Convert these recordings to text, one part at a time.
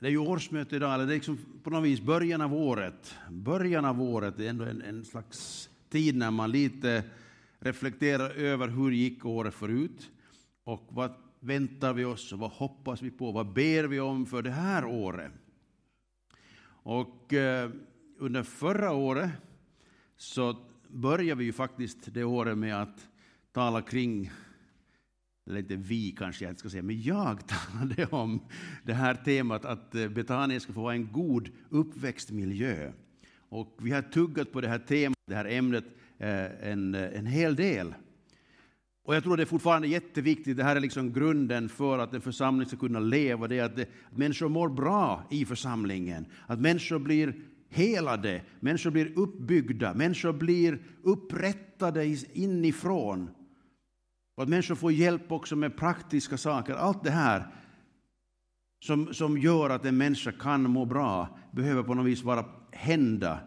det är ju årsmöte idag, eller det är liksom på något vis början av året. Början av året är ändå en, en slags tid när man lite reflekterar över hur gick året förut och vad väntar vi oss och vad hoppas vi på, vad ber vi om för det här året. Och eh, under förra året så började vi ju faktiskt det året med att tala kring eller inte vi kanske jag inte ska säga, men jag talade om det här temat att eh, Betania ska få vara en god uppväxtmiljö. Och vi har tuggat på det här temat, det här ämnet, eh, en, eh, en hel del. Och jag tror det är fortfarande jätteviktigt, det här är liksom grunden för att en församling ska kunna leva, det är att, det, att människor mår bra i församlingen, att människor blir helade, människor blir uppbyggda, människor blir upprättade inifrån. Och att människor får hjälp också med praktiska saker. Allt det här som, som gör att en människa kan må bra behöver på något vis vara hända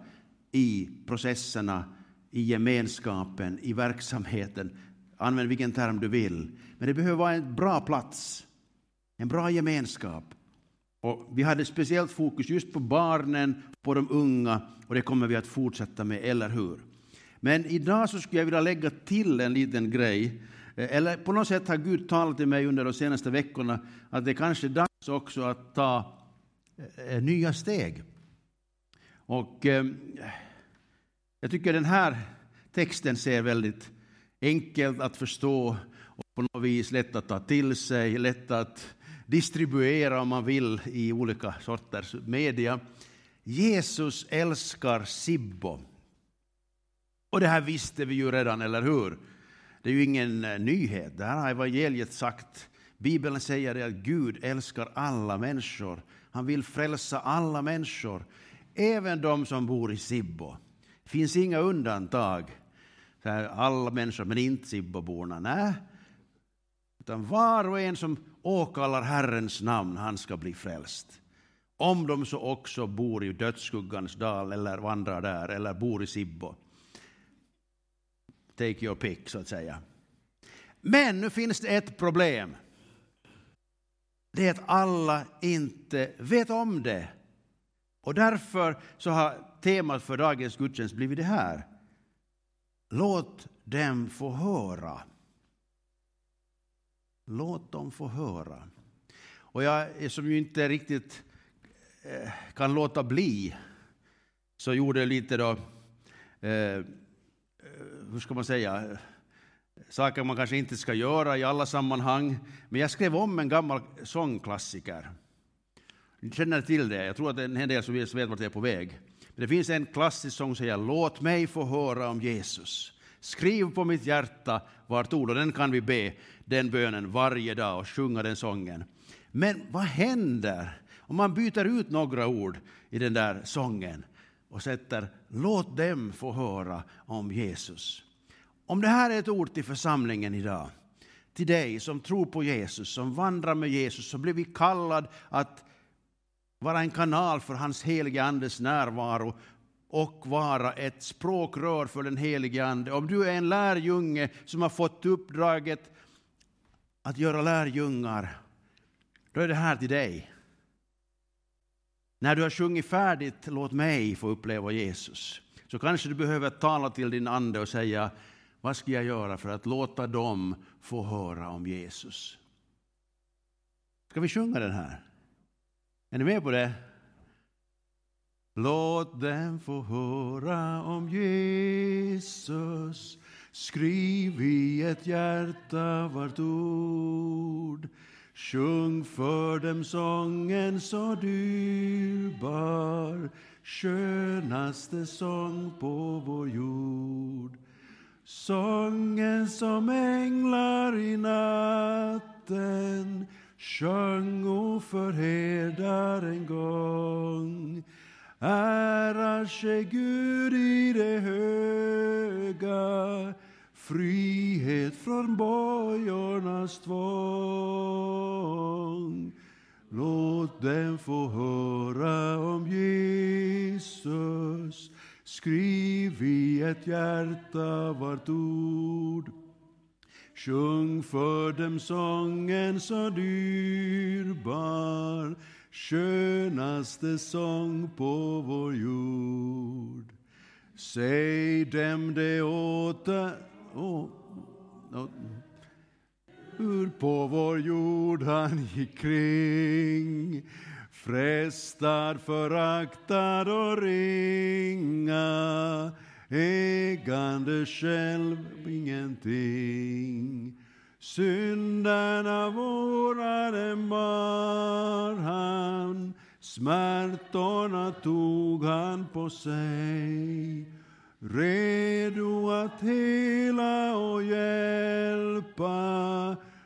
i processerna, i gemenskapen, i verksamheten. Använd vilken term du vill. Men det behöver vara en bra plats, en bra gemenskap. Och vi hade speciellt fokus just på barnen, på de unga och det kommer vi att fortsätta med, eller hur? Men idag så skulle jag vilja lägga till en liten grej. Eh, eller på något sätt har Gud talat till mig under de senaste veckorna att det kanske är dags också att ta eh, eh, nya steg. Och eh, jag tycker den här texten ser väldigt enkelt att förstå och på något vis lätt att ta till sig, lätt att distribuera om man vill i olika sorters media. Jesus älskar Sibbo. Och det här visste vi ju redan, eller hur? Det är ju ingen eh, nyhet. Det här har evangeliet sagt. Bibeln säger att Gud älskar alla människor. Han vill frälsa alla människor, även de som bor i Sibbo. Det finns inga undantag. Alla människor, men inte Sibboborna. Nej. Utan var och en som åkallar Herrens namn, han ska bli frälst. Om de så också bor i dödsskuggans dal eller vandrar där eller bor i Sibbo. Take your pick, så att säga. Men nu finns det ett problem. Det är att alla inte vet om det. Och därför så har temat för dagens gudstjänst blivit det här. Låt dem få höra. Låt dem få höra. Och jag som ju inte riktigt eh, kan låta bli så gjorde jag lite då eh, hur ska man säga, saker man kanske inte ska göra i alla sammanhang. Men jag skrev om en gammal sångklassiker. Ni känner till det, jag tror att en del som vet vart jag är på väg. Men det finns en klassisk sång som säger Låt mig få höra om Jesus. Skriv på mitt hjärta vart ord, och den kan vi be den bönen varje dag och sjunga den sången. Men vad händer om man byter ut några ord i den där sången? Och sätter låt dem få höra om Jesus. Om det här är ett ord till församlingen idag, till dig som tror på Jesus, som vandrar med Jesus, så blir vi kallad att vara en kanal för hans helige Andes närvaro och vara ett språkrör för den helige Ande. Om du är en lärjunge som har fått uppdraget att göra lärjungar, då är det här till dig. När du har sjungit färdigt Låt mig få uppleva Jesus, så kanske du behöver tala till din ande och säga vad ska jag göra för att låta dem få höra om Jesus? Ska vi sjunga den här? Är ni med på det? Låt dem få höra om Jesus Skriv i ett hjärta vart ord Sjung för dem sången så dyrbar skönaste sång på vår jord. Sången som änglar i natten sjöng och förherdar en gång. Ära ske Gud i det höga frihet från bojornas tvång. Låt dem få höra om Jesus. Skriv i ett hjärta vart ord. Sjung för dem sången så dyrbar skönaste sång på vår jord. Säg dem det åter, oh, oh, hur på vår jord han gick kring frestad, föraktad och ringa ägande själv ingenting. Synderna våra dem bar han smärtorna tog han på sig redo att hela och hjälpa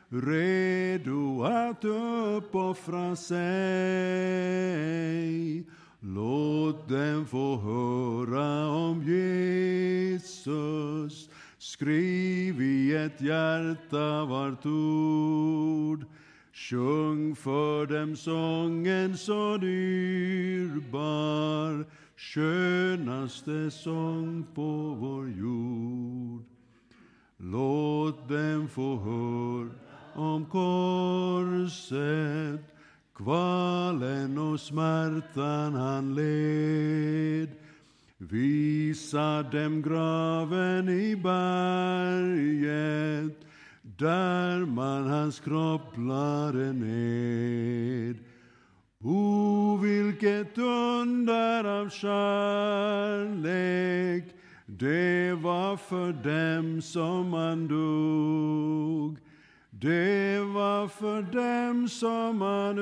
redo att uppoffra sig. Låt dem få höra om Jesus. Skriv i ett hjärta vart ord. Sjung för dem sången så dyrbar, skönaste sång på vår jord. Låt dem få höra om korset, kvalen och smärtan han led. Visa dem graven i berget, där man hans kropp lade ned. O, vilket under av kärlek det var för dem som han dog. Det var för dem som han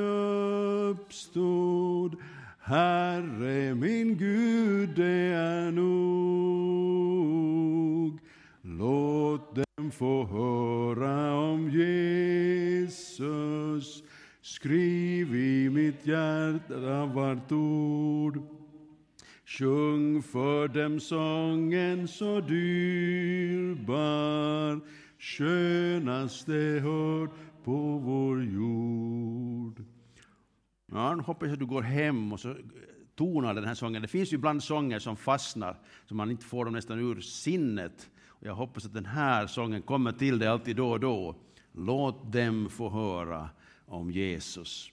uppstod. Herre min Gud, det är nog. Låt dem få höra om Jesus. Skriv i mitt hjärta vart ord. Sjung för dem sången så dyrbar skönaste hörd på vår jord. Ja, nu hoppas jag att du går hem och så tonar den här sången. Det finns ju ibland sånger som fastnar, så man inte får dem nästan ur sinnet. Och jag hoppas att den här sången kommer till dig alltid då och då. Låt dem få höra om Jesus.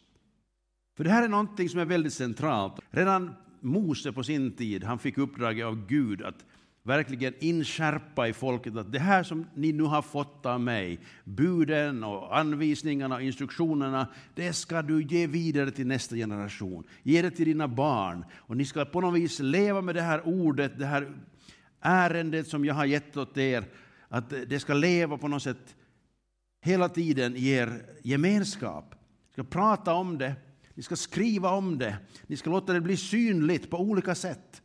För det här är någonting som är väldigt centralt. Redan Mose på sin tid, han fick uppdraget av Gud att verkligen inskärpa i folket att det här som ni nu har fått av mig, buden och anvisningarna och instruktionerna, det ska du ge vidare till nästa generation. Ge det till dina barn. Och ni ska på något vis leva med det här ordet, det här ärendet som jag har gett åt er, att det ska leva på något sätt hela tiden ger gemenskap. Ni ska prata om det, ni ska skriva om det, ni ska låta det bli synligt på olika sätt.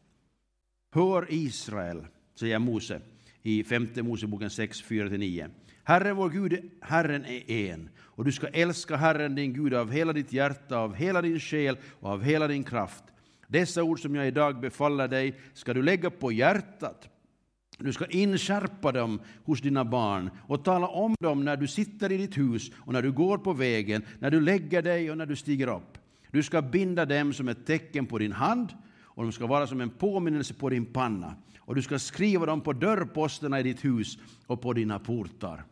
Hör Israel, säger Mose i femte Moseboken 6, 4-9. Herre vår Gud, Herren är en, och du ska älska Herren din Gud av hela ditt hjärta, av hela din själ och av hela din kraft. Dessa ord som jag idag befaller dig ska du lägga på hjärtat. Du ska inskärpa dem hos dina barn och tala om dem när du sitter i ditt hus och när du går på vägen, när du lägger dig och när du stiger upp. Du ska binda dem som ett tecken på din hand och de ska vara som en påminnelse på din panna. Och du ska skriva dem på dörrposterna i ditt hus och på dina portar.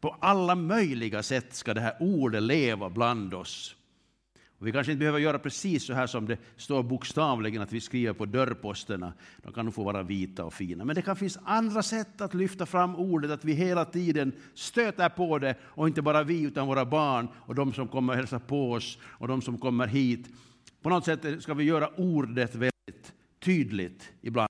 På alla möjliga sätt ska det här ordet leva bland oss. Och vi kanske inte behöver göra precis så här som det står bokstavligen att vi skriver på dörrposterna. De kan nog få vara vita och fina. Men det kan finnas andra sätt att lyfta fram ordet, att vi hela tiden stöter på det och inte bara vi utan våra barn och de som kommer och hälsar på oss och de som kommer hit. På något sätt ska vi göra ordet väldigt tydligt ibland.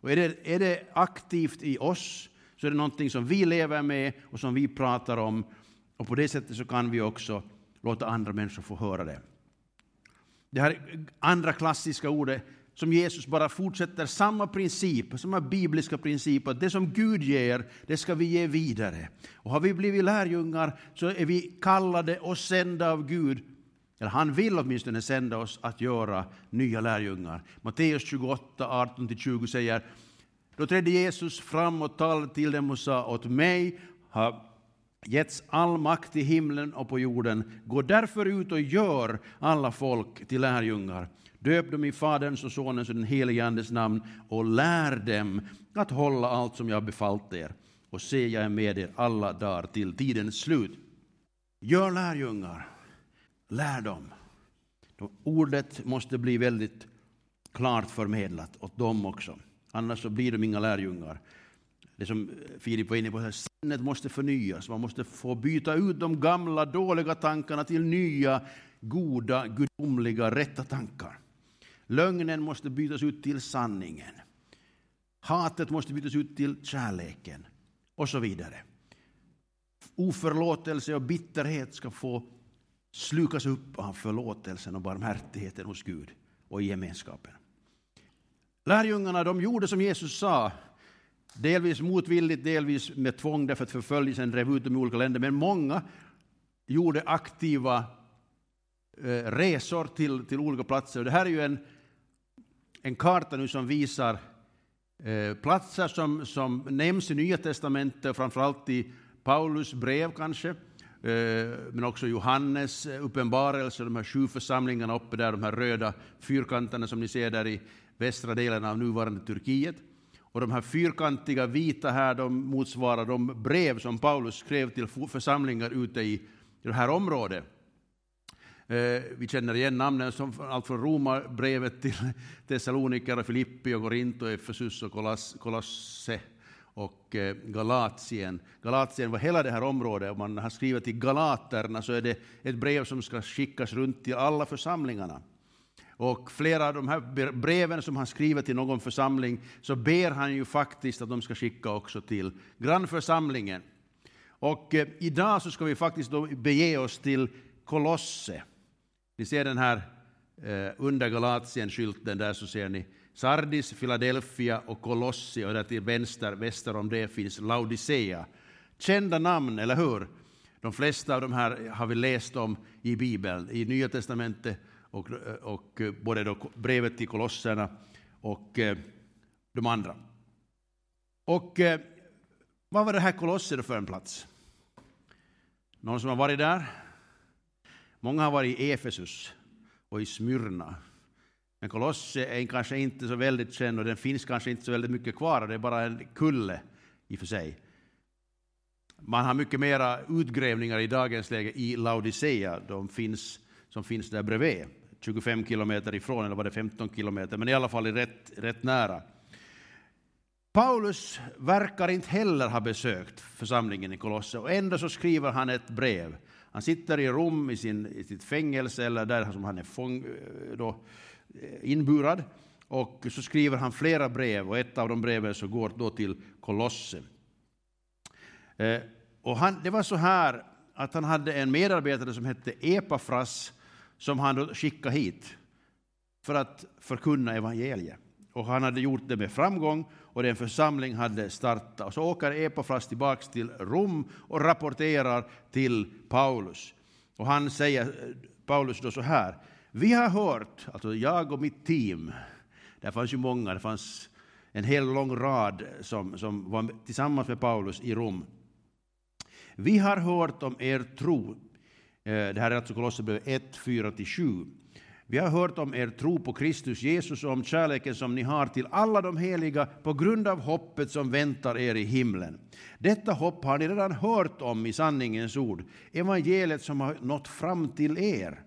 Och är det, är det aktivt i oss så är det någonting som vi lever med och som vi pratar om. Och på det sättet så kan vi också låta andra människor få höra det. Det här andra klassiska ordet som Jesus bara fortsätter samma princip, samma bibliska princip, att det som Gud ger, det ska vi ge vidare. Och har vi blivit lärjungar så är vi kallade och sända av Gud eller han vill åtminstone sända oss att göra nya lärjungar. Matteus 28, 18-20 säger Då trädde Jesus fram och talade till dem och sa åt mig har getts all makt i himlen och på jorden. Gå därför ut och gör alla folk till lärjungar. Döp dem i Faderns och Sonens och den helige Andes namn och lär dem att hålla allt som jag har befallt er. Och se, jag är med er alla dagar till tidens slut. Gör lärjungar. Lär dem. Ordet måste bli väldigt klart förmedlat åt dem också. Annars så blir de inga lärjungar. Det som Filip var inne på, här, sinnet måste förnyas. Man måste få byta ut de gamla dåliga tankarna till nya, goda, gudomliga, rätta tankar. Lögnen måste bytas ut till sanningen. Hatet måste bytas ut till kärleken och så vidare. Oförlåtelse och bitterhet ska få slukas upp av förlåtelsen och barmhärtigheten hos Gud och i gemenskapen. Lärjungarna de gjorde som Jesus sa, delvis motvilligt, delvis med tvång därför att förföljelsen drev ut dem i olika länder, men många gjorde aktiva eh, resor till, till olika platser. Det här är ju en, en karta nu som visar eh, platser som, som nämns i Nya testamentet, framförallt i Paulus brev kanske, eh, men också Johannes uppenbarelse, de här sju församlingarna uppe där, de här röda fyrkanterna som ni ser där i västra delen av nuvarande Turkiet. Och de här fyrkantiga vita här de motsvarar de brev som Paulus skrev till församlingar ute i det här området. Eh, vi känner igen namnen, som allt från Romarbrevet till Thessaloniker, Filippi, och Korinto, Efesus och Kolosse och eh, Galatien. Galatien var hela det här området. Om man har skrivit till Galaterna så är det ett brev som ska skickas runt till alla församlingarna. Och flera av de här breven som han skriver till någon församling så ber han ju faktiskt att de ska skicka också till grannförsamlingen. Och eh, idag så ska vi faktiskt då bege oss till Kolosse. Ni ser den här eh, under Galatien-skylten där så ser ni Sardis, Philadelphia och Kolossi och där till vänster, väster om det finns Laodicea. Kända namn, eller hur? De flesta av de här har vi läst om i Bibeln, i Nya testamentet och, eh, och eh, både då brevet till kolosserna och eh, de andra. Och vad var det här Kolosser för en plats? Någon som har varit där? Många har varit i Efesus och i Smyrna. Men Kolosse är kanske inte så väldigt känd och den finns kanske inte så väldigt mycket kvar. Det är bara en kulle i och för sig. Man har mycket mera utgrävningar i dagens läge i Laodicea, de finns, som finns där bredvid. 25 kilometer ifrån, eller var det 15 kilometer, men i alla fall rätt, rätt nära. Paulus verkar inte heller ha besökt församlingen i Kolosse och ändå så skriver han ett brev. Han sitter i Rom i, sin, i sitt fängelse, eller där som han är fång, eh, då, eh, inburad, och så skriver han flera brev och ett av de breven så går då till Kolosse. Eh, och han, det var så här att han hade en medarbetare som hette Epafras som han då skickade hit för att förkunna evangeliet. Och han hade gjort det med framgång och den församling hade startat. Och så åker Epafras tillbaka till Rom och rapporterar till Paulus. Och han säger, Paulus då så här, vi har hört, alltså jag och mitt team, det fanns ju många, det fanns en hel lång rad som, som var tillsammans med Paulus i Rom. Vi har hört om er tro Eh, det här är alltså Kolosserbrevet 1, 4-7. Vi har hört om er tro på Kristus Jesus och om kärleken som ni har till alla de heliga på grund av hoppet som väntar er i himlen. Detta hopp har ni redan hört om i sanningens ord, evangeliet som har nått fram till er.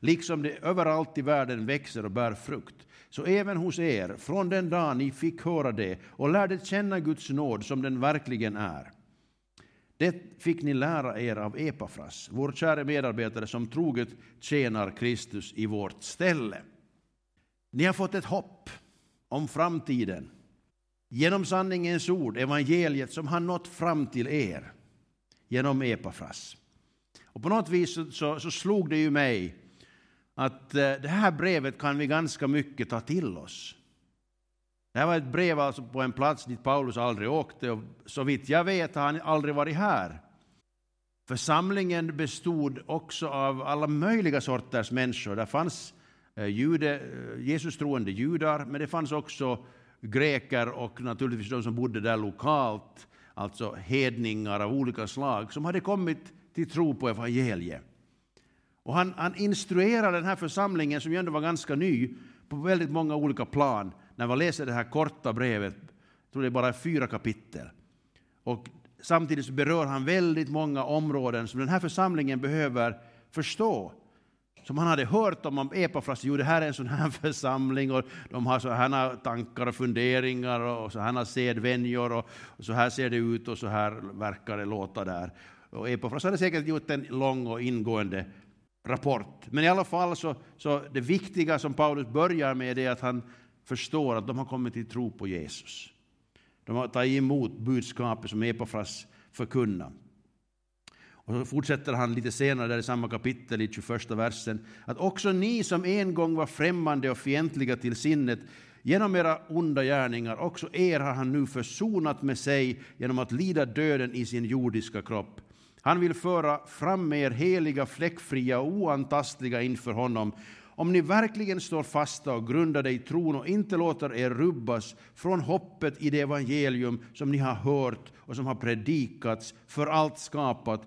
Liksom det överallt i världen växer och bär frukt, så även hos er, från den dag ni fick höra det och lärde känna Guds nåd som den verkligen är. Det fick ni lära er av Epafras, vår kära medarbetare som troget tjänar Kristus i vårt ställe. Ni har fått ett hopp om framtiden genom sanningens ord, evangeliet som har nått fram till er genom Epafras. Och på något vis så, så, så slog det ju mig att eh, det här brevet kan vi ganska mycket ta till oss. Det här var ett brev alltså på en plats dit Paulus aldrig åkte och så vitt jag vet har han aldrig varit här. Församlingen bestod också av alla möjliga sorters människor. Det fanns eh, jude, eh, Jesus troende judar, men det fanns också greker och naturligtvis de som bodde där lokalt, alltså hedningar av olika slag, som hade kommit till tro på evangeliet. Och han, han instruerar den här församlingen, som ju ändå var ganska ny, på väldigt många olika plan när man läser det här korta brevet, jag tror det är bara fyra kapitel, och samtidigt berör han väldigt många områden som den här församlingen behöver förstå som han hade hört om, Epafras, jo det här är en sån här församling och de har så här tankar och funderingar och så här sedvänjor och, och så här ser det ut och så här verkar det låta där. Och Epafras hade säkert gjort en lång och ingående rapport. Men i alla fall så, så det viktiga som Paulus börjar med är att han förstår att de har kommit till tro på Jesus. De har tagit emot budskapet som Epafras förkunnar. Och så fortsätter han lite senare där i samma kapitel i 21 versen att också ni som en gång var främmande och fientliga till sinnet genom era onda gärningar, också er har han nu försonat med sig genom att lida döden i sin jordiska kropp. Han vill föra fram er heliga, fläckfria och oantastliga inför honom om ni verkligen står fasta och grundade i tron och inte låter er rubbas från hoppet i det evangelium som ni har hört och som har predikats för allt skapat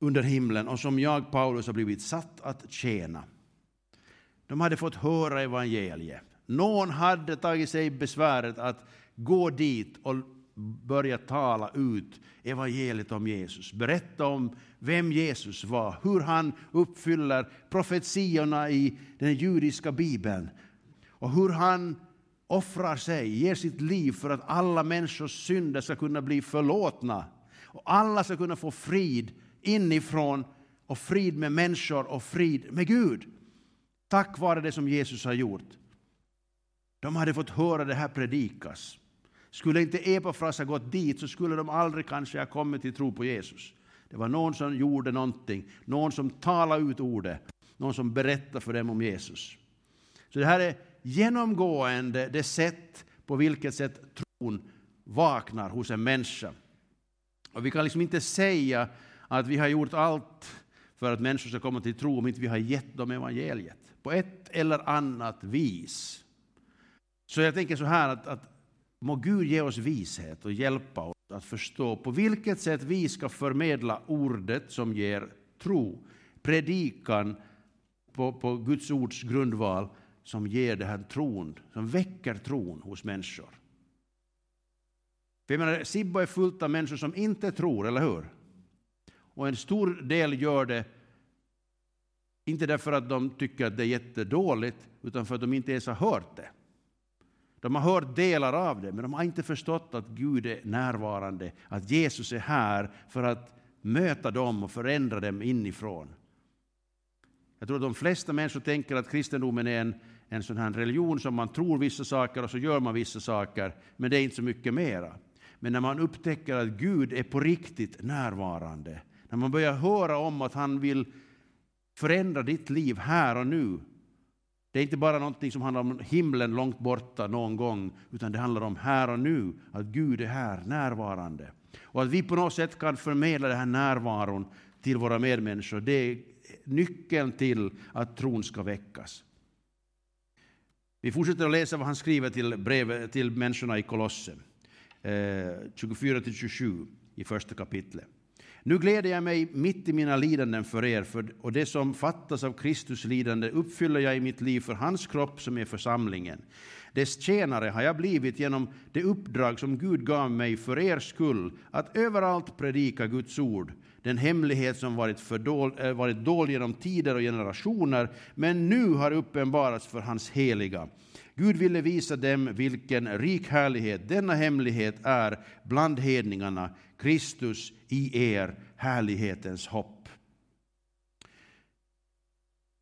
under himlen och som jag, Paulus, har blivit satt att tjäna. De hade fått höra evangeliet. Någon hade tagit sig besväret att gå dit och börja tala ut evangeliet om Jesus. Berätta om vem Jesus var, hur han uppfyller profetiorna i den judiska bibeln och hur han offrar sig, ger sitt liv för att alla människors synder ska kunna bli förlåtna och alla ska kunna få frid inifrån och frid med människor och frid med Gud. Tack vare det som Jesus har gjort. De hade fått höra det här predikas. Skulle inte Epafras ha gått dit så skulle de aldrig kanske ha kommit till tro på Jesus. Det var någon som gjorde någonting, någon som talade ut ordet, någon som berättade för dem om Jesus. Så det här är genomgående det sätt på vilket sätt tron vaknar hos en människa. Och vi kan liksom inte säga att vi har gjort allt för att människor ska komma till tro om inte vi har gett dem evangeliet på ett eller annat vis. Så jag tänker så här att, att må Gud ge oss vishet och hjälpa oss att förstå på vilket sätt vi ska förmedla ordet som ger tro, predikan på, på Guds ords grundval som ger det här tron, som väcker tron hos människor. För jag menar, Sibbo är fullt av människor som inte tror, eller hur? Och en stor del gör det inte därför att de tycker att det är jättedåligt, utan för att de inte ens har hört det. De har hört delar av det, men de har inte förstått att Gud är närvarande, att Jesus är här för att möta dem och förändra dem inifrån. Jag tror att de flesta människor tänker att kristendomen är en, en sån här religion som man tror vissa saker och så gör man vissa saker, men det är inte så mycket mera. Men när man upptäcker att Gud är på riktigt närvarande, när man börjar höra om att han vill förändra ditt liv här och nu, det är inte bara någonting som handlar om himlen långt borta någon gång, utan det handlar om här och nu, att Gud är här, närvarande. Och att vi på något sätt kan förmedla den här närvaron till våra medmänniskor, det är nyckeln till att tron ska väckas. Vi fortsätter att läsa vad han skriver till, brev, till människorna i Kolosse, eh, 24-27 i första kapitlet. Nu gläder jag mig mitt i mina lidanden för er, för, och det som fattas av Kristus lidande uppfyller jag i mitt liv för hans kropp som är församlingen. Dess tjänare har jag blivit genom det uppdrag som Gud gav mig för er skull, att överallt predika Guds ord, den hemlighet som varit, fördol, äh, varit dold genom tider och generationer, men nu har uppenbarats för hans heliga. Gud ville visa dem vilken rik härlighet denna hemlighet är bland hedningarna, Kristus i er, härlighetens hopp.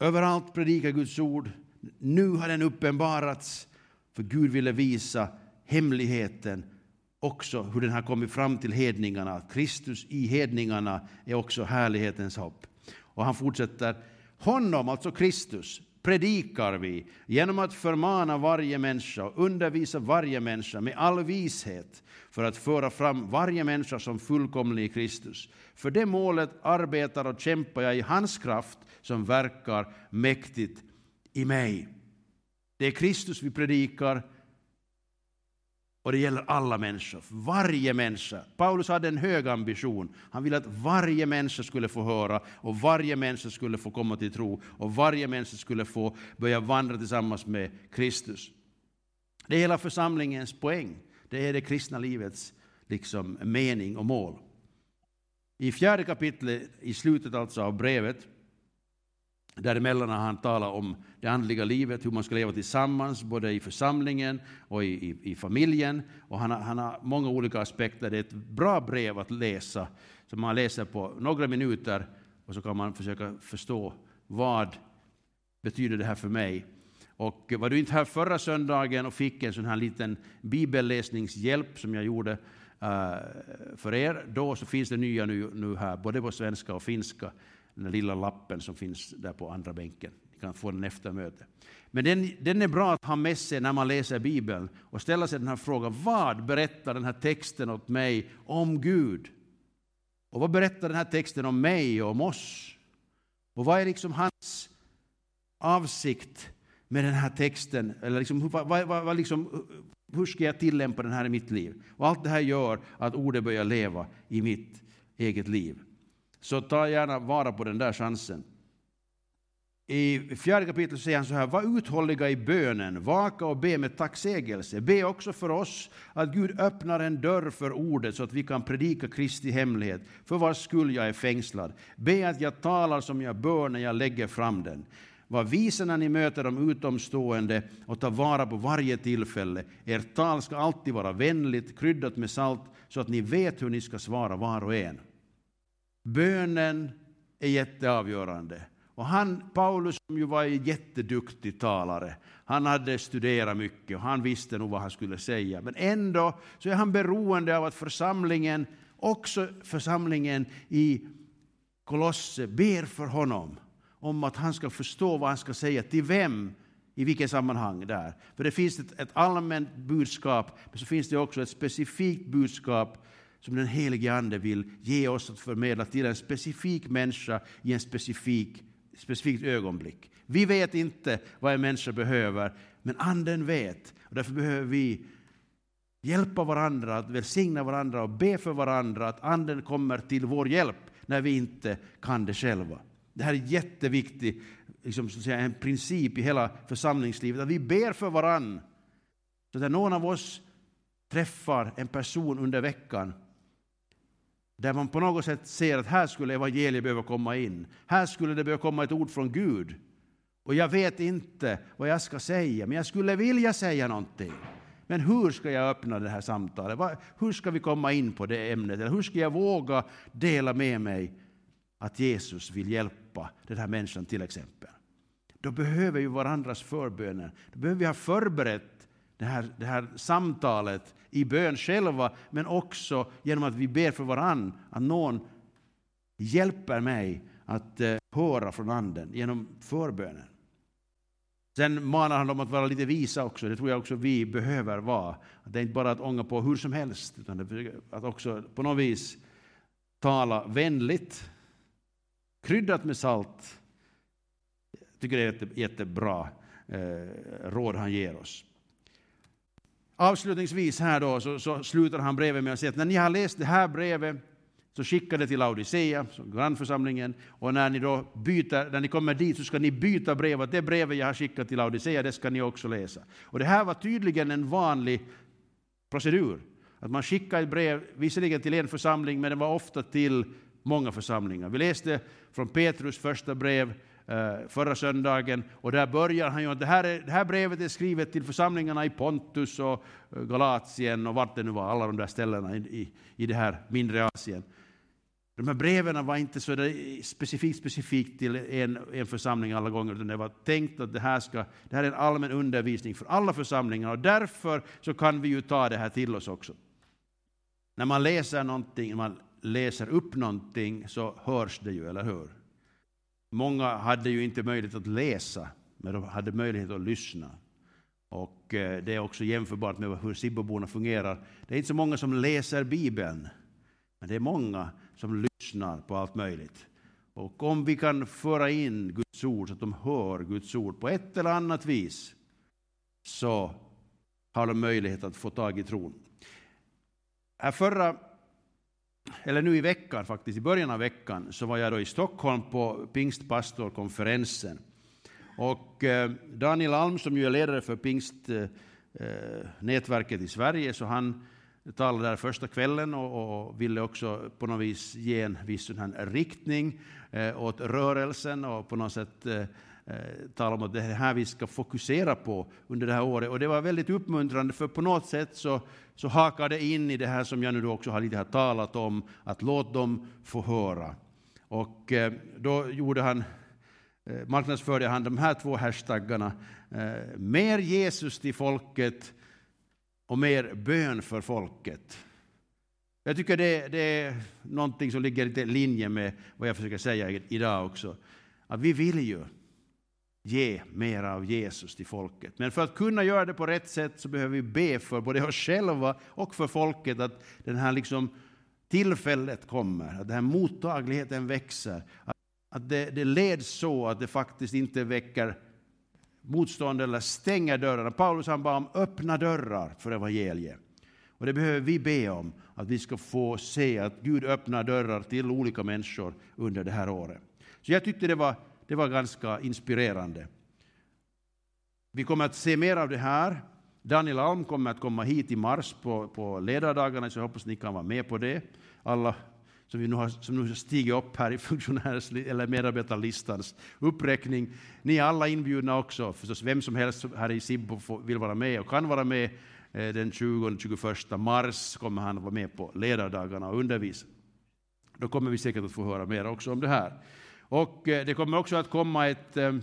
Överallt predikar Guds ord. Nu har den uppenbarats, för Gud ville visa hemligheten också hur den har kommit fram till hedningarna. Kristus i hedningarna är också härlighetens hopp. Och han fortsätter, honom, alltså Kristus, predikar vi genom att förmana varje människa och undervisa varje människa med all vishet för att föra fram varje människa som fullkomlig i Kristus. För det målet arbetar och kämpar jag i hans kraft som verkar mäktigt i mig. Det är Kristus vi predikar och det gäller alla människor, varje människa. Paulus hade en hög ambition. Han ville att varje människa skulle få höra och varje människa skulle få komma till tro och varje människa skulle få börja vandra tillsammans med Kristus. Det är hela församlingens poäng. Det är det kristna livets liksom, mening och mål. I fjärde kapitlet, i slutet alltså av brevet, Däremellan har han talat om det andliga livet, hur man ska leva tillsammans, både i församlingen och i, i, i familjen. Och han, har, han har många olika aspekter. Det är ett bra brev att läsa, som man läser på några minuter och så kan man försöka förstå vad betyder det här för mig. Och var du inte här förra söndagen och fick en sån här liten bibelläsningshjälp som jag gjorde uh, för er, då så finns det nya nu, nu här, både på svenska och finska den lilla lappen som finns där på andra bänken. Ni kan få den efter mötet. Men den, den är bra att ha med sig när man läser Bibeln och ställa sig den här frågan. Vad berättar den här texten åt mig om Gud? Och vad berättar den här texten om mig och om oss? Och vad är liksom hans avsikt med den här texten? Eller liksom, vad, vad, vad, liksom, hur ska jag tillämpa den här i mitt liv? Och allt det här gör att ordet börjar leva i mitt eget liv. Så ta gärna vara på den där chansen. I fjärde kapitlet säger han så här, var uthålliga i bönen, vaka och be med tacksägelse. Be också för oss att Gud öppnar en dörr för ordet så att vi kan predika Kristi hemlighet, för vars skull jag är fängslad. Be att jag talar som jag bör när jag lägger fram den. Var visa när ni möter de utomstående och ta vara på varje tillfälle. Ert tal ska alltid vara vänligt, kryddat med salt, så att ni vet hur ni ska svara var och en. Bönen är jätteavgörande. Och han, Paulus, som ju var en jätteduktig talare, han hade studerat mycket och han visste nog vad han skulle säga. Men ändå så är han beroende av att församlingen, också församlingen i Kolosse, ber för honom om att han ska förstå vad han ska säga, till vem, i vilket sammanhang där. För det finns ett, ett allmänt budskap, men så finns det också ett specifikt budskap som den helige Ande vill ge oss att förmedla till en specifik människa i en specifik, specifikt ögonblick. Vi vet inte vad en människa behöver, men Anden vet. Och därför behöver vi hjälpa varandra, att välsigna varandra och be för varandra att Anden kommer till vår hjälp när vi inte kan det själva. Det här är jätteviktigt, liksom, så att säga, en princip i hela församlingslivet, att vi ber för varandra. Så när någon av oss träffar en person under veckan där man på något sätt ser att här skulle evangeliet behöva komma in. Här skulle det behöva komma ett ord från Gud. Och jag vet inte vad jag ska säga, men jag skulle vilja säga någonting. Men hur ska jag öppna det här samtalet? Hur ska vi komma in på det ämnet? Eller hur ska jag våga dela med mig att Jesus vill hjälpa den här människan till exempel? Då behöver vi varandras förböner. Då behöver vi ha förberett det här, det här samtalet i bön själva, men också genom att vi ber för varann, att någon hjälper mig att eh, höra från Anden genom förbönen. Sen manar han dem att vara lite visa också, det tror jag också vi behöver vara. det är inte bara att ånga på hur som helst, utan att också på något vis tala vänligt, kryddat med salt. Jag tycker det är ett jättebra eh, råd han ger oss. Avslutningsvis här då så, så, slutar han brevet med att säga att när ni har läst det här brevet så skicka det till Laodicea, grannförsamlingen, och när ni då byter, när ni kommer dit så ska ni byta brevet. Det brevet jag har skickat till Laodicea, det ska ni också läsa. Och det här var tydligen en vanlig procedur. Att man skickar ett brev, visserligen till en församling, men det var ofta till många församlingar. Vi läste från Petrus första brev Eh, förra söndagen. Och där börjar han ju att det här, är, det här brevet är skrivet till församlingarna i Pontus och eh, Galatien och vart det nu var, alla de där ställena i, i det här mindre Asien. De här breven var inte så specifikt, specifikt till en, en församling alla gånger, utan det var tänkt att det här, ska, det här är en allmän undervisning för alla församlingar och därför så kan vi ju ta det här till oss också. När man läser någonting, när man läser upp någonting så hörs det ju, eller hur? Många hade ju inte möjlighet att läsa, men de hade möjlighet att lyssna. Och eh, det är också jämförbart med hur Sibboborna fungerar. Det är inte så många som läser Bibeln, men det är många som lyssnar på allt möjligt. Och om vi kan föra in Guds ord så att de hör Guds ord på ett eller annat vis, så har de möjlighet att få tag i tron. Här förra eller nu i veckan faktiskt, i början av veckan, så var jag då i Stockholm på pingstpastorkonferensen. Och eh, Daniel Alm, som ju är ledare för pingstnätverket eh, eh, i Sverige, så han talade där första kvällen och, och, ville också på något vis ge en viss riktning eh, åt rörelsen och på något sätt eh, talar tala om att det är här vi ska fokusera på under det här året. Och det var väldigt uppmuntrande för på något sätt så, så det in i det här som jag nu också har lite här talat om, att låt dem få höra. Och eh, då gjorde han, eh, marknadsförde han de här två hashtaggarna, mer Jesus till folket och mer bön för folket. Jag tycker det, det är någonting som ligger i linje med vad jag försöker säga idag också. Att vi vill ju ge mer av Jesus till folket. Men för att kunna göra det på rätt sätt så behöver vi be för både oss själva och för folket att den här liksom tillfället kommer, att den här mottagligheten växer. Att det, det leds så att det faktiskt inte väcker motstånd eller stänger dörrarna. Paulus han bad om öppna dörrar för evangeliet. Och det behöver vi be om, att vi ska få se att Gud öppnar dörrar till olika människor under det här året. Så jag tyckte det var, det var ganska inspirerande. Vi kommer att se mer av det här. Daniel Alm kommer att komma hit i mars på, på ledardagarna, så jag hoppas ni kan vara med på det. Alla som, vi nu har, som nu har stigit upp här i funktionärs eller medarbetarlistans uppräkning. Ni är alla inbjudna också, förstås vem som helst här i Sibbo vill vara med och kan vara med. Eh, den 20-21 mars kommer han att vara med på ledardagarna och undervisa. Då kommer vi säkert att få höra mer också om det här. Och eh, det kommer också att komma ett, eh,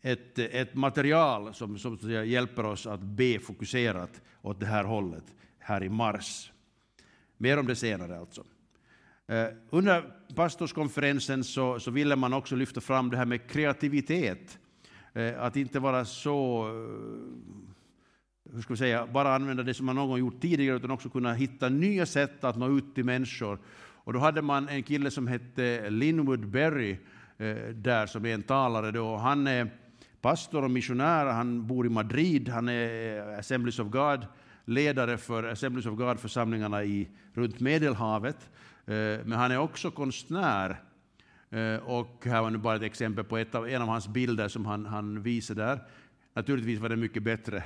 ett, ett material som, som hjälper oss att be fokuserat åt det här hållet här i mars. Mer om det senare alltså. Eh, under pastorskonferensen så, så ville man också lyfta fram det här med kreativitet. Att inte vara så, hur ska vi säga, bara använda det som man någon gjort tidigare, utan också kunna hitta nya sätt att nå ut till människor. Och då hade man en kille som hette Linwood Berry eh, där, som är en talare. Då. Han är pastor och missionär, han bor i Madrid, han är eh, Assemblies of God, ledare för Assemblies of God-församlingarna runt Medelhavet. Eh, men han är också konstnär. Och här var nu bara ett exempel på ett av, en av hans bilder som han, han visade där. Naturligtvis var det mycket bättre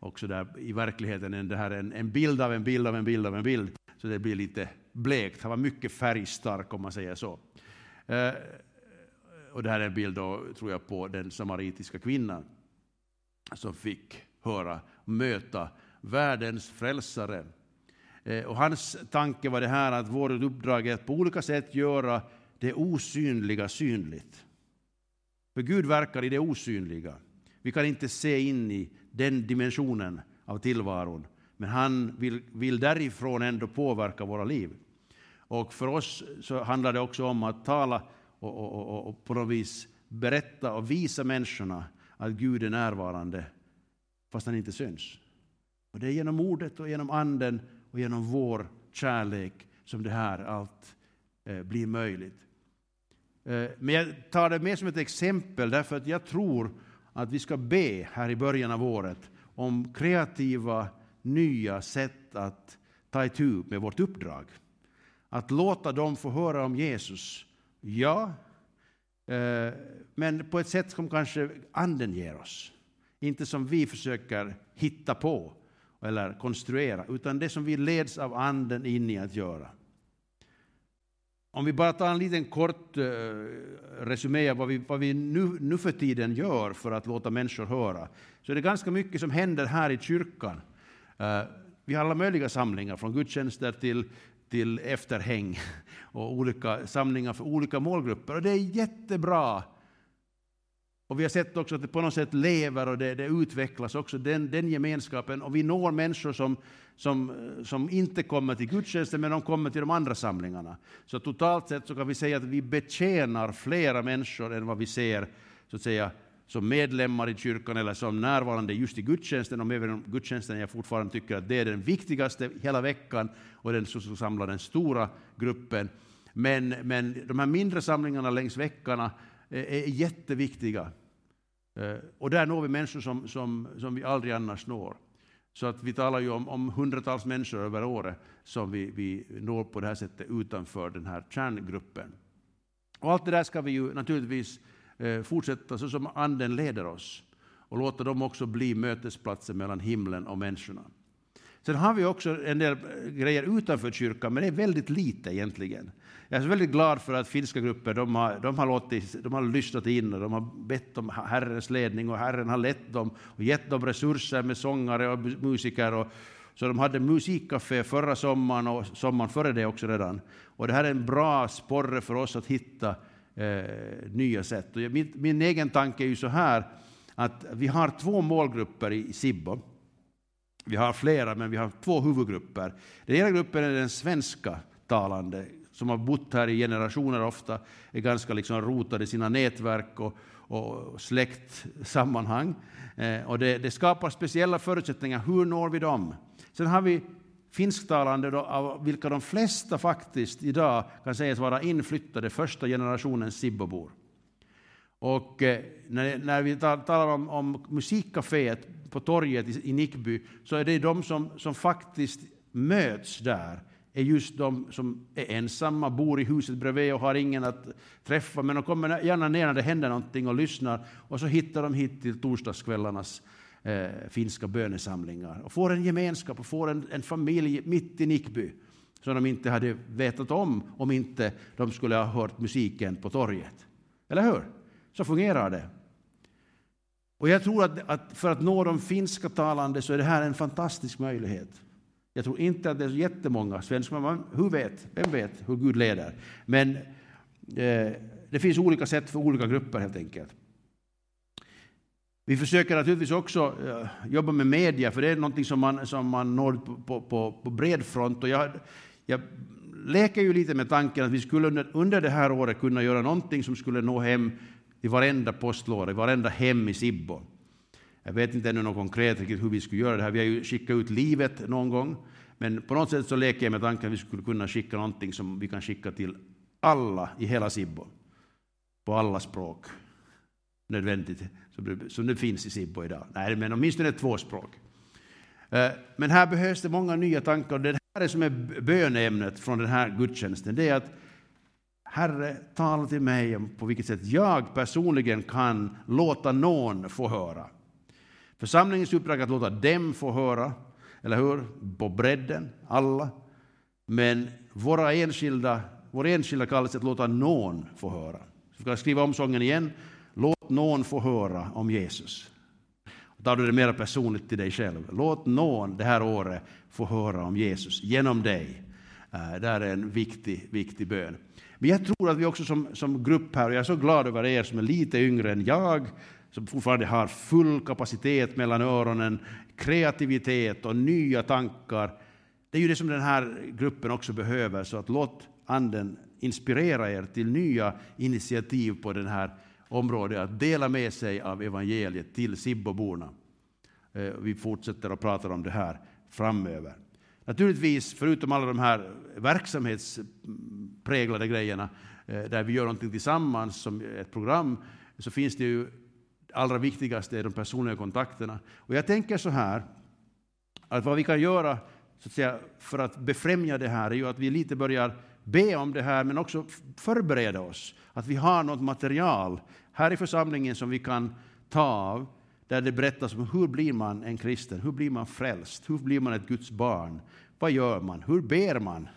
också där i verkligheten än det här, en, en bild av en bild av en bild av en bild. Så det blir lite blekt. Han var mycket färgstark om man säger så. Eh, och det här är en bild då, tror jag, på den samaritiska kvinnan som fick höra, möta världens frälsare Eh, och hans tanke var det här att vårt uppdrag är att på olika sätt göra det osynliga synligt. För Gud verkar i det osynliga. Vi kan inte se in i den dimensionen av tillvaron, men han vill, vill därifrån ändå påverka våra liv. Och för oss så handlar det också om att tala och, och, och, och på något vis berätta och visa människorna att Gud är närvarande, fast han inte syns. Och det är genom ordet och genom anden och genom vår kärlek som det här allt eh, blir möjligt. Eh, men jag tar det med som ett exempel därför att jag tror att vi ska be här i början av året om kreativa, nya sätt att ta itu med vårt uppdrag. Att låta dem få höra om Jesus, ja, eh, men på ett sätt som kanske Anden ger oss. Inte som vi försöker hitta på eller konstruera, utan det som vi leds av Anden in i att göra. Om vi bara tar en liten kort eh, resumé av vad vi, vad vi nu, nu för tiden gör för att låta människor höra, så är det ganska mycket som händer här i kyrkan. Eh, vi har alla möjliga samlingar, från gudstjänster till, till efterhäng och olika samlingar för olika målgrupper. Och det är jättebra och vi har sett också att det på något sätt lever och det, det utvecklas också, den, den, gemenskapen. Och vi når människor som, som, som inte kommer till gudstjänsten, men de kommer till de andra samlingarna. Så totalt sett så kan vi säga att vi betjänar flera människor än vad vi ser så att säga, som medlemmar i kyrkan eller som närvarande just i gudstjänsten, om även om gudstjänsten jag fortfarande tycker att det är den viktigaste hela veckan och den som samlar den stora gruppen. Men, men de här mindre samlingarna längs veckorna är, jätteviktiga. Eh, och där når vi människor som, som, som vi aldrig annars når. Så att vi talar ju om, om hundratals människor över året som vi, vi når på det här sättet utanför den här kärngruppen. Och allt det där ska vi ju naturligtvis Eh, fortsätta så som Anden leder oss och låta dem också bli mötesplatser mellan himlen och människorna. Sen har vi också en del eh, grejer utanför kyrkan, men det är väldigt lite egentligen. Jag är väldigt glad för att finska grupper de har, de har, låtit, de har lyssnat in och de har bett om Herrens ledning och Herren har lett dem och gett dem resurser med sångare och musiker. Och, så de hade musikcafé förra sommaren och sommaren före det också redan. Och det här är en bra sporre för oss att hitta eh, nya sätt. Och min, min egen tanke är ju så här att vi har två målgrupper i, Sibbo. Vi har flera, men vi har två huvudgrupper. Den ena gruppen är den svenska talande som har bott här i generationer ofta, är ganska liksom rotade i sina nätverk och, och släktsammanhang. Eh, och det, det, skapar speciella förutsättningar. Hur når vi dem? Sen har vi finsktalande, då, av vilka de flesta faktiskt idag kan sägas vara inflyttade första generationens Sibbobor. Och eh, när, när, vi talar om, om musikcaféet på torget i, i Nickby så är det de som, som faktiskt möts där är just de som är ensamma, bor i huset bredvid och har ingen att träffa, men de kommer gärna ner när det händer någonting och lyssnar och så hittar de hit till torsdagskvällarnas eh, finska bönesamlingar och får en gemenskap och får en, en familj mitt i Nickby som de inte hade vetat om om inte de skulle ha hört musiken på torget. Eller hur? Så fungerar det. Och jag tror att, att för att nå de finska talande så är det här en fantastisk möjlighet. Jag tror inte att det är så jättemånga svenskar, men hur vet, vem vet hur Gud leder? Men eh, det finns olika sätt för olika grupper helt enkelt. Vi försöker naturligtvis också eh, jobba med media, för det är någonting som man, som man når på, på, på bred front. Och jag, jag leker ju lite med tanken att vi skulle under, under det här året kunna göra någonting som skulle nå hem i varenda postlåda, i varenda hem i Sibbo. Jag vet inte ännu något konkret hur vi skulle göra det här. Vi har ju skickat ut livet någon gång, men på något sätt så leker jag med tanken att vi skulle kunna skicka någonting som vi kan skicka till alla i hela Sibbo, på alla språk. Nödvändigt, som det finns i Sibbo idag. Nej, men åtminstone två språk. Eh, men här behövs det många nya tankar. Det här är som är bönämnet från den här gudstjänsten. Det är att Herre, tala till mig om på vilket sätt jag personligen kan låta någon få höra. Församlingens uppdrag är att låta dem få höra, eller hur? På bredden, alla. Men våra enskilda, vår enskilda kallelse att låta någon få höra. Vi ska skriva om sången igen. Låt någon få höra om Jesus. Tar du det mer personligt till dig själv. Låt någon det här året få höra om Jesus genom dig. Eh, det är en viktig, viktig bön. Men jag tror att vi också som, som grupp här, och jag är så glad över er som är lite yngre än jag, som fortfarande har full kapacitet mellan öronen, kreativitet och nya tankar. Det är ju det som den här gruppen också behöver, så att låt Anden inspirera er till nya initiativ på den här område att dela med sig av evangeliet till Sibboborna. Eh, vi fortsätter att prata om det här framöver. Naturligtvis, förutom alla de här verksamhetspräglade grejerna, eh, där vi gör någonting tillsammans som ett program, så finns det ju allra viktigaste är de personliga kontakterna. Och jag tänker så här, att vad vi kan göra så att säga, för att befrämja det här är ju att vi lite börjar be om det här, men också förbereda oss. Att vi har något material här i församlingen som vi kan ta av, där det berättas om hur blir man en kristen, hur blir man frälst, hur blir man ett Guds barn, vad gör man, hur ber man?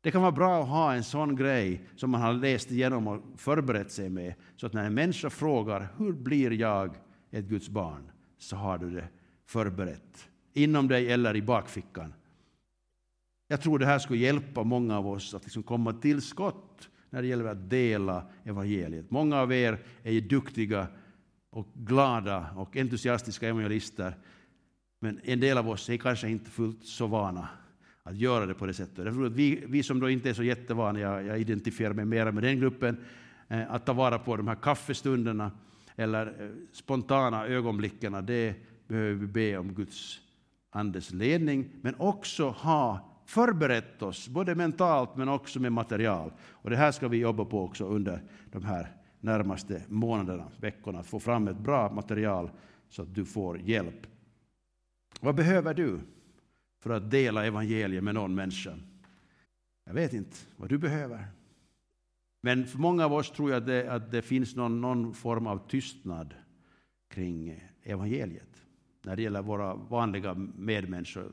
Det kan vara bra att ha en sån grej som man har läst igenom och förberett sig med, så att när en människa frågar hur blir jag ett Guds barn, så har du det förberett inom dig eller i bakfickan. Jag tror det här skulle hjälpa många av oss att liksom komma till skott när det gäller att dela evangeliet. Många av er är ju duktiga och glada och entusiastiska evangelister, men en del av oss är kanske inte fullt så vana att göra det på det sättet. Jag tror att vi, vi som då inte är så jättevana, jag, jag identifierar mig mer med den gruppen, eh, att ta vara på de här kaffestunderna eller eh, spontana ögonblicken, det behöver vi be om Guds Andes ledning, men också ha förberett oss, både mentalt men också med material. Och det här ska vi jobba på också under de här närmaste månaderna, veckorna, att få fram ett bra material så att du får hjälp. Vad behöver du? för att dela evangeliet med någon människa. Jag vet inte vad du behöver. Men för många av oss tror jag att det, att det finns någon, någon form av tystnad kring evangeliet när det gäller våra vanliga medmänniskor.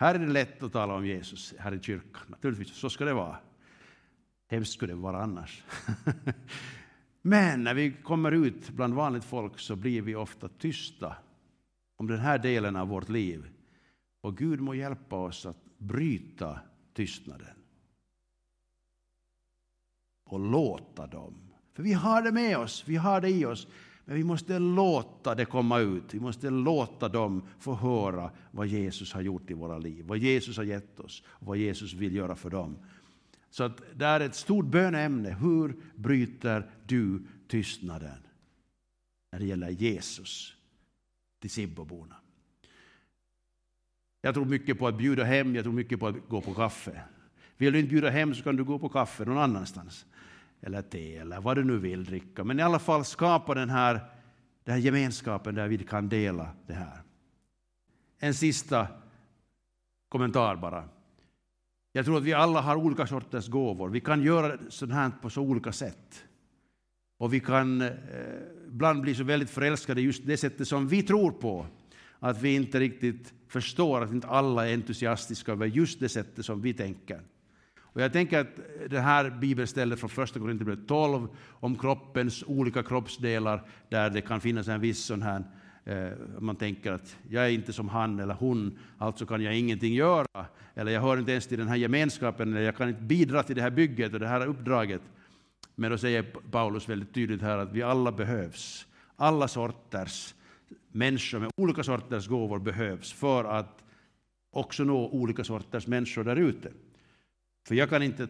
Här är det lätt att tala om Jesus här i kyrkan. Naturligtvis, så ska det vara. Hemskt skulle det vara annars. Men när vi kommer ut bland vanligt folk så blir vi ofta tysta om den här delen av vårt liv. Och Gud må hjälpa oss att bryta tystnaden. Och låta dem. För vi har det med oss, vi har det i oss. Men vi måste låta det komma ut. Vi måste låta dem få höra vad Jesus har gjort i våra liv, vad Jesus har gett oss och vad Jesus vill göra för dem. Så att det är ett stort böneämne. Hur bryter du tystnaden när det gäller Jesus till Sibboborna? Jag tror mycket på att bjuda hem, jag tror mycket på att gå på kaffe. Vill du inte bjuda hem så kan du gå på kaffe någon annanstans. Eller te eller vad du nu vill dricka. Men i alla fall skapa den här, den här gemenskapen där vi kan dela det här. En sista kommentar bara. Jag tror att vi alla har olika sorters gåvor. Vi kan göra sånt här på så olika sätt. Och vi kan eh, ibland bli så väldigt förälskade just det sättet som vi tror på, att vi inte riktigt förstår att inte alla är entusiastiska över just det sättet som vi tänker. Och jag tänker att det här bibelstället från första Korinthierbrevet 12 om kroppens olika kroppsdelar, där det kan finnas en viss sån här Eh, man tänker att jag är inte som han eller hon, alltså kan jag ingenting göra, eller jag hör inte ens till den här gemenskapen, eller jag kan inte bidra till det här bygget och det här uppdraget. Men då säger Paulus väldigt tydligt här att vi alla behövs. Alla sorters människor med olika sorters gåvor behövs för att också nå olika sorters människor där ute. För jag kan inte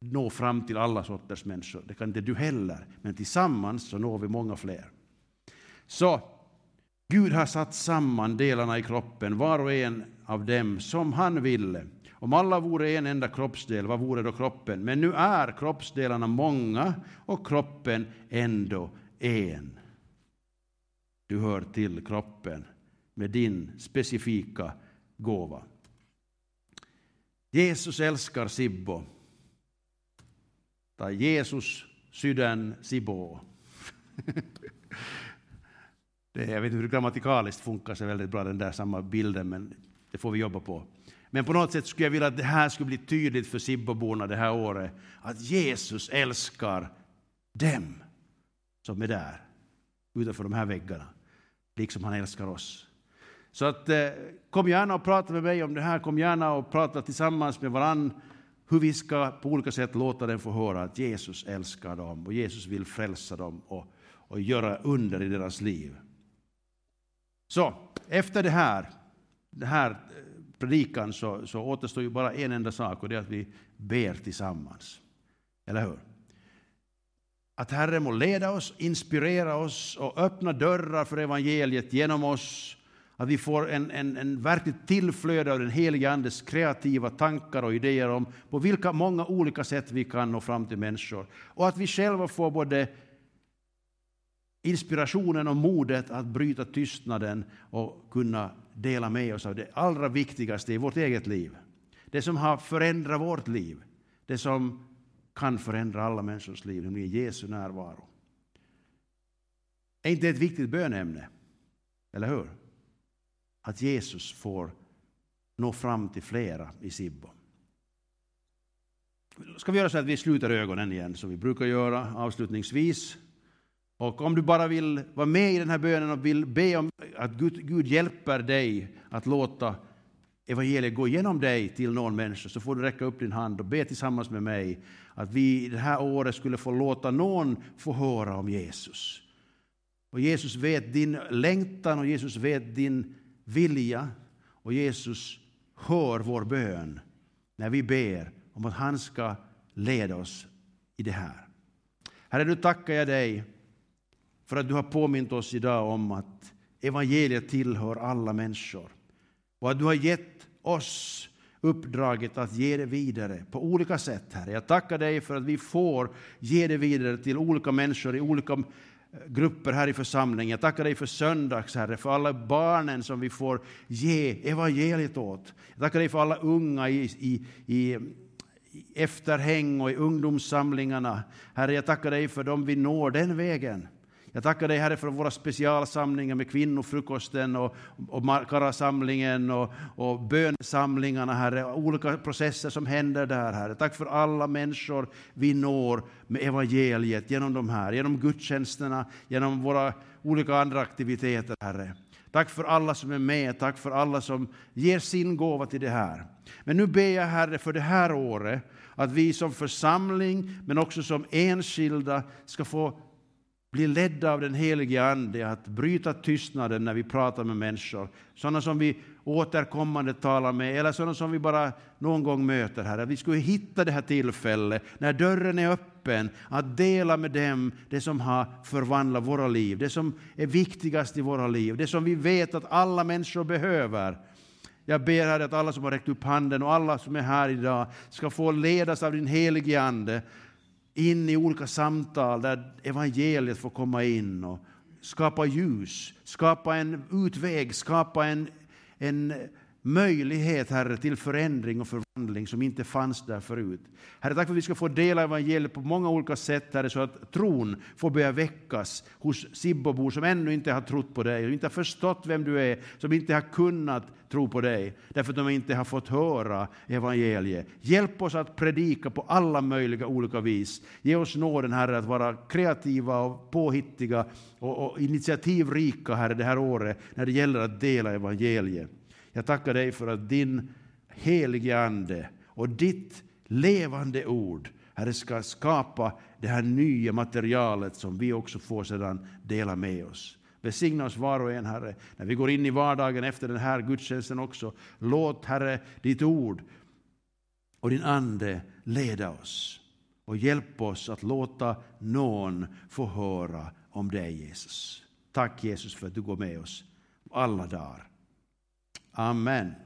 nå fram till alla sorters människor, det kan inte du heller, men tillsammans så når vi många fler. Så Gud har satt samman delarna i kroppen, var och en av dem, som han ville. Om alla vore en enda kroppsdel, vad vore då kroppen? Men nu är kroppsdelarna många och kroppen ändå en. Du hör till kroppen med din specifika gåva. Jesus älskar Sibbo. Tai Jesus sydän Sibbo. Det, jag vet inte hur grammatikaliskt funkar så väldigt bra den där samma bilden, men det får vi jobba på. Men på något sätt skulle jag vilja att det här skulle bli tydligt för Sibboborna det här året, att Jesus älskar dem som är där, utanför de här väggarna, liksom han älskar oss. Så att, eh, kom gärna och prata med mig om det här, kom gärna och prata tillsammans med varann hur vi ska på olika sätt låta dem få höra att Jesus älskar dem och Jesus vill frälsa dem och, och göra under i deras liv. Så efter det här, det här eh, predikan så, så återstår ju bara en enda sak och det är att vi ber tillsammans. Eller hur? Att Herren må leda oss, inspirera oss och öppna dörrar för evangeliet genom oss. Att vi får en, en, en verkligt tillflöde av den helige Andes kreativa tankar och idéer om på vilka många olika sätt vi kan nå fram till människor. Och att vi själva får både inspirationen och modet att bryta tystnaden och kunna dela med oss av det allra viktigaste i vårt eget liv. Det som har förändrat vårt liv, det som kan förändra alla människors liv, nämligen Jesu närvaro. Är inte det ett viktigt bönämne? Eller hur? Att Jesus får nå fram till flera i Sibbo. Ska vi göra så att vi sluter ögonen igen, som vi brukar göra avslutningsvis. Och om du bara vill vara med i den här bönen och vill be om att Gud, Gud hjälper dig att låta evangeliet gå igenom dig till någon människa så får du räcka upp din hand och be tillsammans med mig att vi det här året skulle få låta någon få höra om Jesus. Och Jesus vet din längtan och Jesus vet din vilja och Jesus hör vår bön när vi ber om att han ska leda oss i det här. Herre, nu tackar jag dig för att du har påmint oss idag om att evangeliet tillhör alla människor och att du har gett oss uppdraget att ge det vidare på olika sätt. Herre. Jag tackar dig för att vi får ge det vidare till olika människor i olika grupper här i församlingen. Jag tackar dig för söndags, Herre, för alla barnen som vi får ge evangeliet åt. Jag tackar dig för alla unga i, i, i efterhäng och i ungdomssamlingarna. Herre, jag tackar dig för dem vi når den vägen. Jag tackar dig Herre för våra specialsamlingar med kvinnofrukosten och, och Karasamlingen och, och bönsamlingarna Herre, olika processer som händer där Herre. Tack för alla människor vi når med evangeliet genom de här, genom gudstjänsterna, genom våra olika andra aktiviteter Herre. Tack för alla som är med, tack för alla som ger sin gåva till det här. Men nu ber jag Herre för det här året att vi som församling men också som enskilda ska få bli ledda av den helige Ande att bryta tystnaden när vi pratar med människor. Sådana som vi återkommande talar med eller sådana som vi bara någon gång möter här. Att vi skulle hitta det här tillfället när dörren är öppen att dela med dem det som har förvandlat våra liv, det som är viktigast i våra liv, det som vi vet att alla människor behöver. Jag ber här att alla som har räckt upp handen och alla som är här idag ska få ledas av din helige Ande in i olika samtal där evangeliet får komma in och skapa ljus, skapa en utväg, skapa en, en möjlighet, Herre, till förändring och förvandling som inte fanns där förut. Herre, tack för att vi ska få dela evangeliet på många olika sätt, Herre, så att tron får börja väckas hos Sibbobor som ännu inte har trott på dig, som inte har förstått vem du är, som inte har kunnat tro på dig, därför att de inte har fått höra evangeliet. Hjälp oss att predika på alla möjliga olika vis. Ge oss nåden, Herre, att vara kreativa och påhittiga och, och initiativrika, Herre, det här året när det gäller att dela evangeliet. Jag tackar dig för att din helige Ande och ditt levande ord, Herre, ska skapa det här nya materialet som vi också får sedan dela med oss. Besigna oss var och en, Herre, när vi går in i vardagen efter den här gudstjänsten också. Låt, Herre, ditt ord och din Ande leda oss och hjälp oss att låta någon få höra om dig, Jesus. Tack Jesus för att du går med oss alla dagar. Amen.